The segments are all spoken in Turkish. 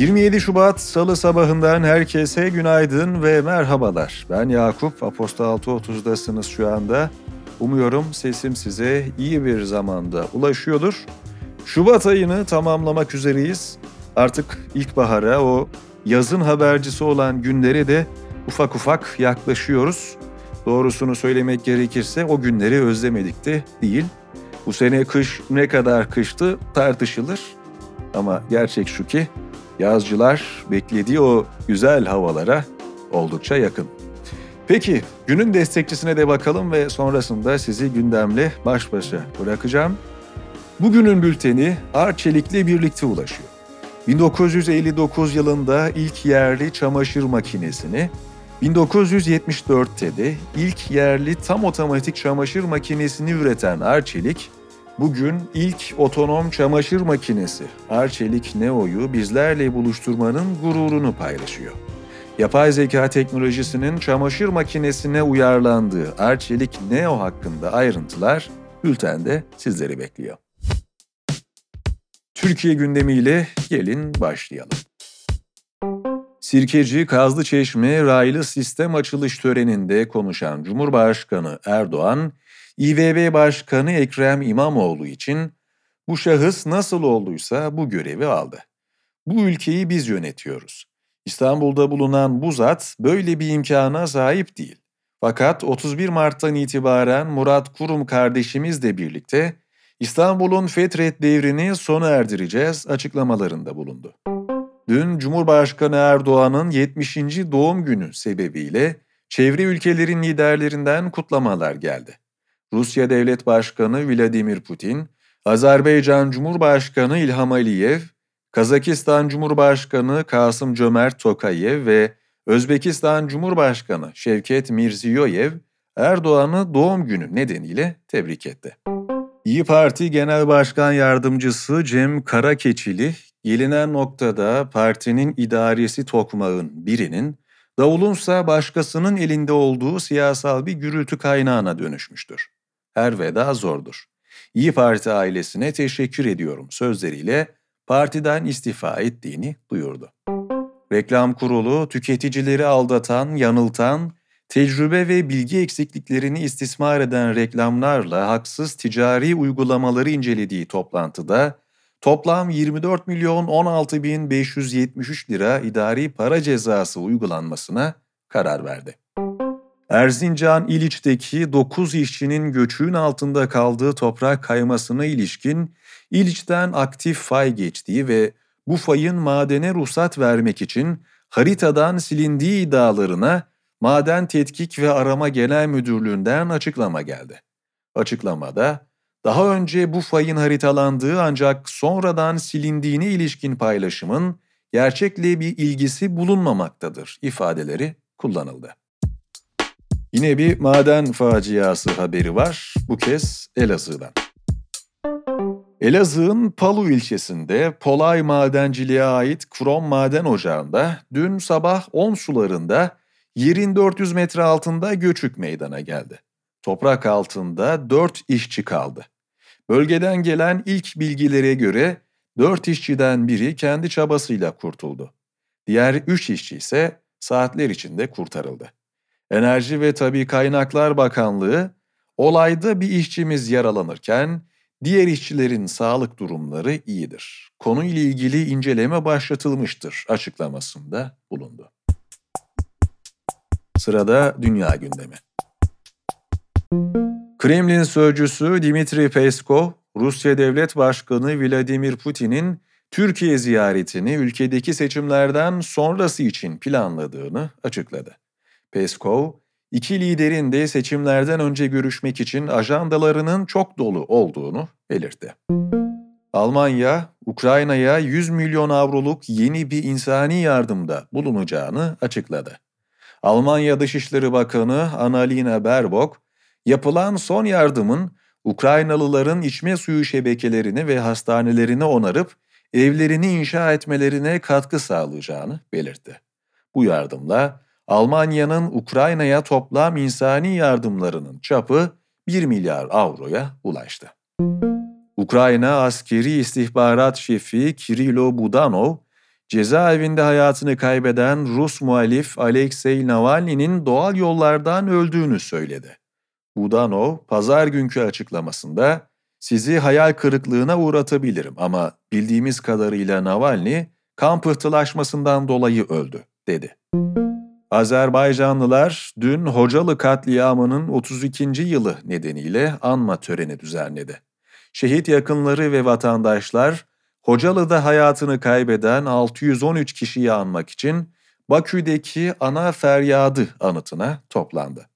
27 Şubat Salı sabahından herkese günaydın ve merhabalar. Ben Yakup, Aposta 6.30'dasınız şu anda. Umuyorum sesim size iyi bir zamanda ulaşıyordur. Şubat ayını tamamlamak üzereyiz. Artık ilkbahara, o yazın habercisi olan günlere de ufak ufak yaklaşıyoruz. Doğrusunu söylemek gerekirse o günleri özlemedik de değil. Bu sene kış ne kadar kıştı tartışılır. Ama gerçek şu ki yazcılar beklediği o güzel havalara oldukça yakın. Peki günün destekçisine de bakalım ve sonrasında sizi gündemle baş başa bırakacağım. Bugünün bülteni Arçelik'le birlikte ulaşıyor. 1959 yılında ilk yerli çamaşır makinesini, 1974'te de ilk yerli tam otomatik çamaşır makinesini üreten Arçelik, bugün ilk otonom çamaşır makinesi Arçelik Neo'yu bizlerle buluşturmanın gururunu paylaşıyor. Yapay zeka teknolojisinin çamaşır makinesine uyarlandığı Arçelik Neo hakkında ayrıntılar bültende sizleri bekliyor. Türkiye gündemiyle gelin başlayalım. Sirkeci Kazlı Çeşme raylı sistem açılış töreninde konuşan Cumhurbaşkanı Erdoğan, İBB Başkanı Ekrem İmamoğlu için bu şahıs nasıl olduysa bu görevi aldı. Bu ülkeyi biz yönetiyoruz. İstanbul'da bulunan bu zat böyle bir imkana sahip değil. Fakat 31 Mart'tan itibaren Murat Kurum kardeşimizle birlikte İstanbul'un fetret devrini sona erdireceğiz açıklamalarında bulundu. Dün Cumhurbaşkanı Erdoğan'ın 70. doğum günü sebebiyle çevre ülkelerin liderlerinden kutlamalar geldi. Rusya Devlet Başkanı Vladimir Putin, Azerbaycan Cumhurbaşkanı İlham Aliyev, Kazakistan Cumhurbaşkanı Kasım Cömert Tokayev ve Özbekistan Cumhurbaşkanı Şevket Mirziyoyev Erdoğan'ı doğum günü nedeniyle tebrik etti. İyi Parti Genel Başkan Yardımcısı Cem Karakeçili, gelinen noktada partinin idaresi tokmağın birinin, davulunsa başkasının elinde olduğu siyasal bir gürültü kaynağına dönüşmüştür. Her veda zordur. İyi Parti ailesine teşekkür ediyorum sözleriyle partiden istifa ettiğini duyurdu. Reklam kurulu tüketicileri aldatan, yanıltan, tecrübe ve bilgi eksikliklerini istismar eden reklamlarla haksız ticari uygulamaları incelediği toplantıda toplam 24 milyon 16 bin 573 lira idari para cezası uygulanmasına karar verdi. Erzincan İliç'teki 9 işçinin göçüğün altında kaldığı toprak kaymasına ilişkin İliç'ten aktif fay geçtiği ve bu fayın madene ruhsat vermek için haritadan silindiği iddialarına Maden Tetkik ve Arama Genel Müdürlüğü'nden açıklama geldi. Açıklamada, daha önce bu fayın haritalandığı ancak sonradan silindiğine ilişkin paylaşımın gerçekle bir ilgisi bulunmamaktadır ifadeleri kullanıldı. Yine bir maden faciası haberi var, bu kez Elazığ'dan. Elazığ'ın Palu ilçesinde Polay Madenciliğe ait Krom Maden Ocağı'nda dün sabah 10 sularında yerin 400 metre altında göçük meydana geldi. Toprak altında 4 işçi kaldı. Bölgeden gelen ilk bilgilere göre 4 işçiden biri kendi çabasıyla kurtuldu. Diğer 3 işçi ise saatler içinde kurtarıldı. Enerji ve Tabi Kaynaklar Bakanlığı olayda bir işçimiz yaralanırken diğer işçilerin sağlık durumları iyidir. Konuyla ilgili inceleme başlatılmıştır açıklamasında bulundu. Sırada dünya gündemi. Kremlin sözcüsü Dimitri Peskov, Rusya Devlet Başkanı Vladimir Putin'in Türkiye ziyaretini ülkedeki seçimlerden sonrası için planladığını açıkladı. Peskov, iki liderin de seçimlerden önce görüşmek için ajandalarının çok dolu olduğunu belirtti. Almanya, Ukrayna'ya 100 milyon avroluk yeni bir insani yardımda bulunacağını açıkladı. Almanya Dışişleri Bakanı Annalena Baerbock, yapılan son yardımın Ukraynalıların içme suyu şebekelerini ve hastanelerini onarıp evlerini inşa etmelerine katkı sağlayacağını belirtti. Bu yardımla Almanya'nın Ukrayna'ya toplam insani yardımlarının çapı 1 milyar avroya ulaştı. Ukrayna askeri istihbarat şefi Kirilo Budanov, cezaevinde hayatını kaybeden Rus muhalif Alexei Navalny'nin doğal yollardan öldüğünü söyledi. Budanov, pazar günkü açıklamasında sizi hayal kırıklığına uğratabilirim ama bildiğimiz kadarıyla Navalny kan pıhtılaşmasından dolayı öldü, dedi. Azerbaycanlılar dün Hocalı katliamının 32. yılı nedeniyle anma töreni düzenledi. Şehit yakınları ve vatandaşlar Hocalı'da hayatını kaybeden 613 kişiyi anmak için Bakü'deki Ana Feryadı anıtına toplandı.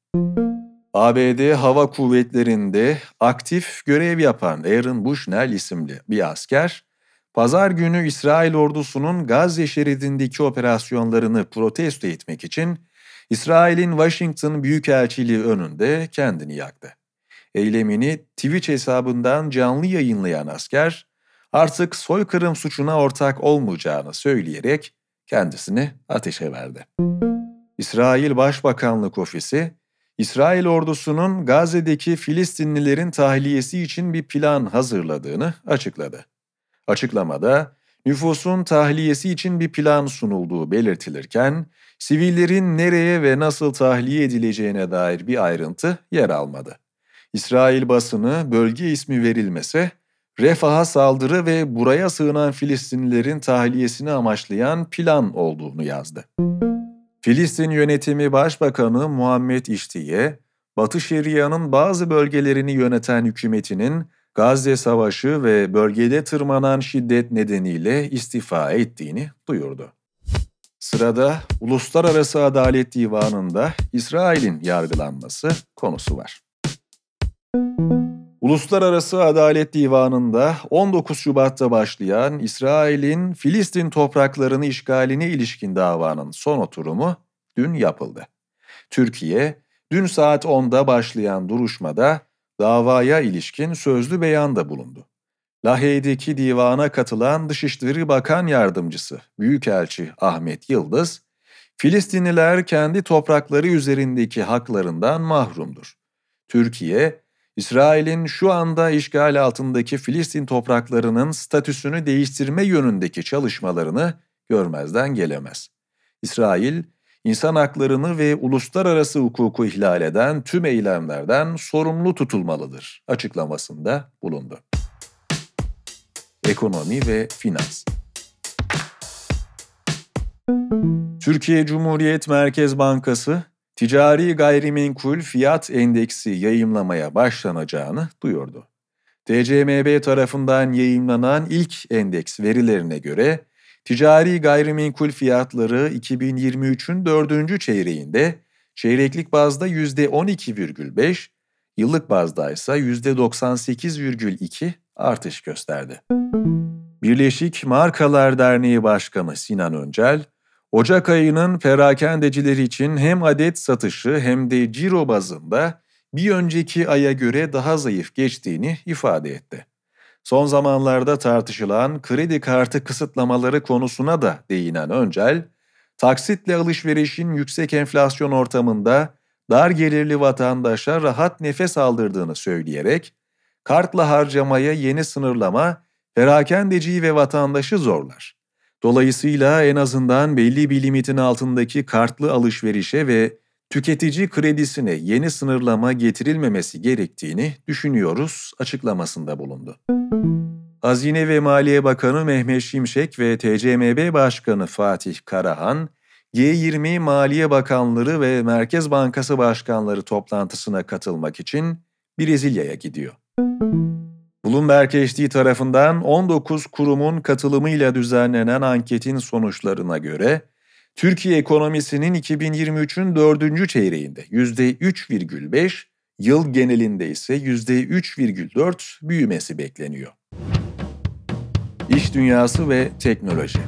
ABD Hava Kuvvetleri'nde aktif görev yapan Aaron Bushnell isimli bir asker, pazar günü İsrail ordusunun Gazze şeridindeki operasyonlarını protesto etmek için İsrail'in Washington Büyükelçiliği önünde kendini yaktı. Eylemini Twitch hesabından canlı yayınlayan asker, artık soykırım suçuna ortak olmayacağını söyleyerek kendisini ateşe verdi. İsrail Başbakanlık Ofisi, İsrail ordusunun Gazze'deki Filistinlilerin tahliyesi için bir plan hazırladığını açıkladı. Açıklamada nüfusun tahliyesi için bir plan sunulduğu belirtilirken, sivillerin nereye ve nasıl tahliye edileceğine dair bir ayrıntı yer almadı. İsrail basını bölge ismi verilmese, refaha saldırı ve buraya sığınan Filistinlilerin tahliyesini amaçlayan plan olduğunu yazdı. Filistin Yönetimi Başbakanı Muhammed İştiye, Batı Şeria'nın bazı bölgelerini yöneten hükümetinin Gazze Savaşı ve bölgede tırmanan şiddet nedeniyle istifa ettiğini duyurdu. Sırada Uluslararası Adalet Divanı'nda İsrail'in yargılanması konusu var. Uluslararası Adalet Divanı'nda 19 Şubat'ta başlayan İsrail'in Filistin topraklarını işgaline ilişkin davanın son oturumu dün yapıldı. Türkiye, dün saat 10'da başlayan duruşmada davaya ilişkin sözlü beyanda bulundu. Lahey'deki divana katılan Dışişleri Bakan Yardımcısı Büyükelçi Ahmet Yıldız, Filistinliler kendi toprakları üzerindeki haklarından mahrumdur. Türkiye, İsrail'in şu anda işgal altındaki Filistin topraklarının statüsünü değiştirme yönündeki çalışmalarını görmezden gelemez. İsrail, insan haklarını ve uluslararası hukuku ihlal eden tüm eylemlerden sorumlu tutulmalıdır açıklamasında bulundu. Ekonomi ve Finans Türkiye Cumhuriyet Merkez Bankası ticari gayrimenkul fiyat endeksi yayımlamaya başlanacağını duyurdu. TCMB tarafından yayımlanan ilk endeks verilerine göre ticari gayrimenkul fiyatları 2023'ün dördüncü çeyreğinde çeyreklik bazda %12,5, yıllık bazda ise %98,2 artış gösterdi. Birleşik Markalar Derneği Başkanı Sinan Öncel, Ocak ayının perakendecileri için hem adet satışı hem de ciro bazında bir önceki aya göre daha zayıf geçtiğini ifade etti. Son zamanlarda tartışılan kredi kartı kısıtlamaları konusuna da değinen Öncel, taksitle alışverişin yüksek enflasyon ortamında dar gelirli vatandaşa rahat nefes aldırdığını söyleyerek, kartla harcamaya yeni sınırlama perakendeciyi ve vatandaşı zorlar. Dolayısıyla en azından belli bir limitin altındaki kartlı alışverişe ve tüketici kredisine yeni sınırlama getirilmemesi gerektiğini düşünüyoruz açıklamasında bulundu. Hazine ve Maliye Bakanı Mehmet Şimşek ve TCMB Başkanı Fatih Karahan, G20 Maliye Bakanları ve Merkez Bankası Başkanları toplantısına katılmak için Brezilya'ya gidiyor. Bloomberg HD tarafından 19 kurumun katılımıyla düzenlenen anketin sonuçlarına göre Türkiye ekonomisinin 2023'ün dördüncü çeyreğinde %3,5, yıl genelinde ise %3,4 büyümesi bekleniyor. İş dünyası ve teknoloji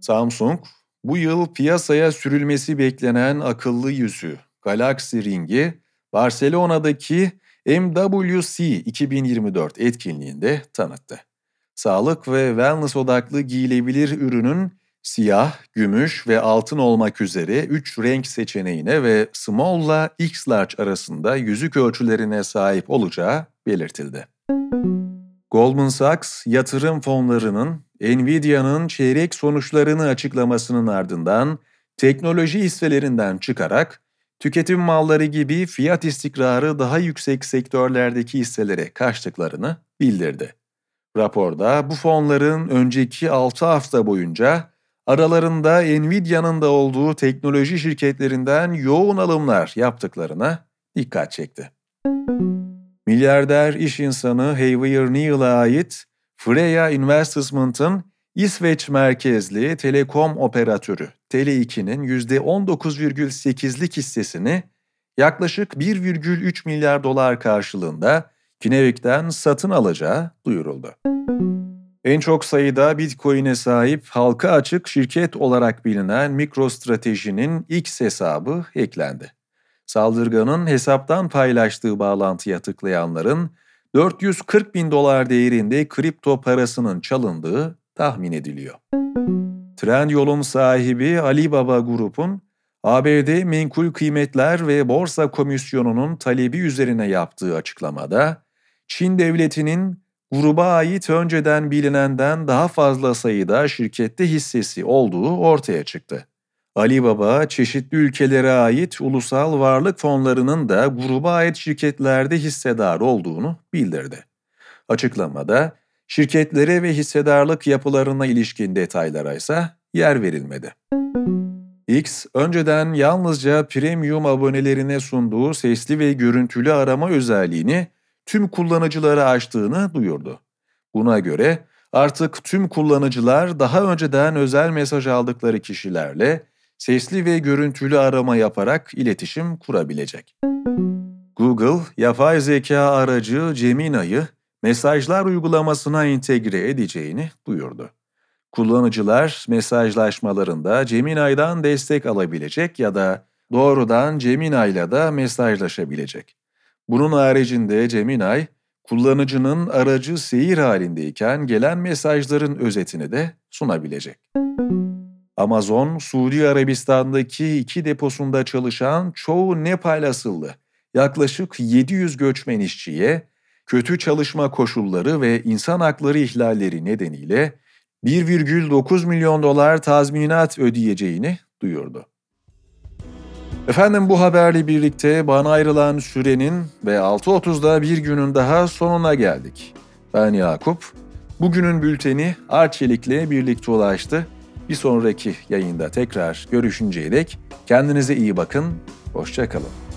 Samsung, bu yıl piyasaya sürülmesi beklenen akıllı yüzü Galaxy Ring'i Barcelona'daki MWC 2024 etkinliğinde tanıttı. Sağlık ve wellness odaklı giyilebilir ürünün siyah, gümüş ve altın olmak üzere 3 renk seçeneğine ve small ile X large arasında yüzük ölçülerine sahip olacağı belirtildi. Goldman Sachs, yatırım fonlarının Nvidia'nın çeyrek sonuçlarını açıklamasının ardından teknoloji hisselerinden çıkarak tüketim malları gibi fiyat istikrarı daha yüksek sektörlerdeki hisselere kaçtıklarını bildirdi. Raporda bu fonların önceki 6 hafta boyunca aralarında Nvidia'nın da olduğu teknoloji şirketlerinden yoğun alımlar yaptıklarına dikkat çekti. Milyarder iş insanı Hayvier Neal'a ait Freya Investment'ın İsveç merkezli telekom operatörü Tele2'nin %19,8'lik hissesini yaklaşık 1,3 milyar dolar karşılığında Kinevik'ten satın alacağı duyuruldu. En çok sayıda Bitcoin'e sahip halka açık şirket olarak bilinen MicroStrategy'nin X hesabı eklendi. Saldırganın hesaptan paylaştığı bağlantıya tıklayanların 440 bin dolar değerinde kripto parasının çalındığı tahmin ediliyor. Trendyol'un sahibi Alibaba Grup'un ABD Menkul Kıymetler ve Borsa Komisyonu'nun talebi üzerine yaptığı açıklamada, Çin devletinin gruba ait önceden bilinenden daha fazla sayıda şirkette hissesi olduğu ortaya çıktı. Alibaba, çeşitli ülkelere ait ulusal varlık fonlarının da gruba ait şirketlerde hissedar olduğunu bildirdi. Açıklamada, şirketlere ve hissedarlık yapılarına ilişkin detaylara ise yer verilmedi. X, önceden yalnızca premium abonelerine sunduğu sesli ve görüntülü arama özelliğini tüm kullanıcılara açtığını duyurdu. Buna göre artık tüm kullanıcılar daha önceden özel mesaj aldıkları kişilerle sesli ve görüntülü arama yaparak iletişim kurabilecek. Google, yapay zeka aracı Gemini'yi mesajlar uygulamasına entegre edeceğini duyurdu. Kullanıcılar mesajlaşmalarında Gemini'den destek alabilecek ya da doğrudan Gemini ile de mesajlaşabilecek. Bunun haricinde Gemini, kullanıcının aracı seyir halindeyken gelen mesajların özetini de sunabilecek. Amazon, Suudi Arabistan'daki iki deposunda çalışan çoğu Nepal asıllı yaklaşık 700 göçmen işçiye kötü çalışma koşulları ve insan hakları ihlalleri nedeniyle 1,9 milyon dolar tazminat ödeyeceğini duyurdu. Efendim bu haberle birlikte bana ayrılan sürenin ve 6.30'da bir günün daha sonuna geldik. Ben Yakup. Bugünün bülteni Arçelik'le birlikte ulaştı. Bir sonraki yayında tekrar görüşünceye dek kendinize iyi bakın, hoşçakalın.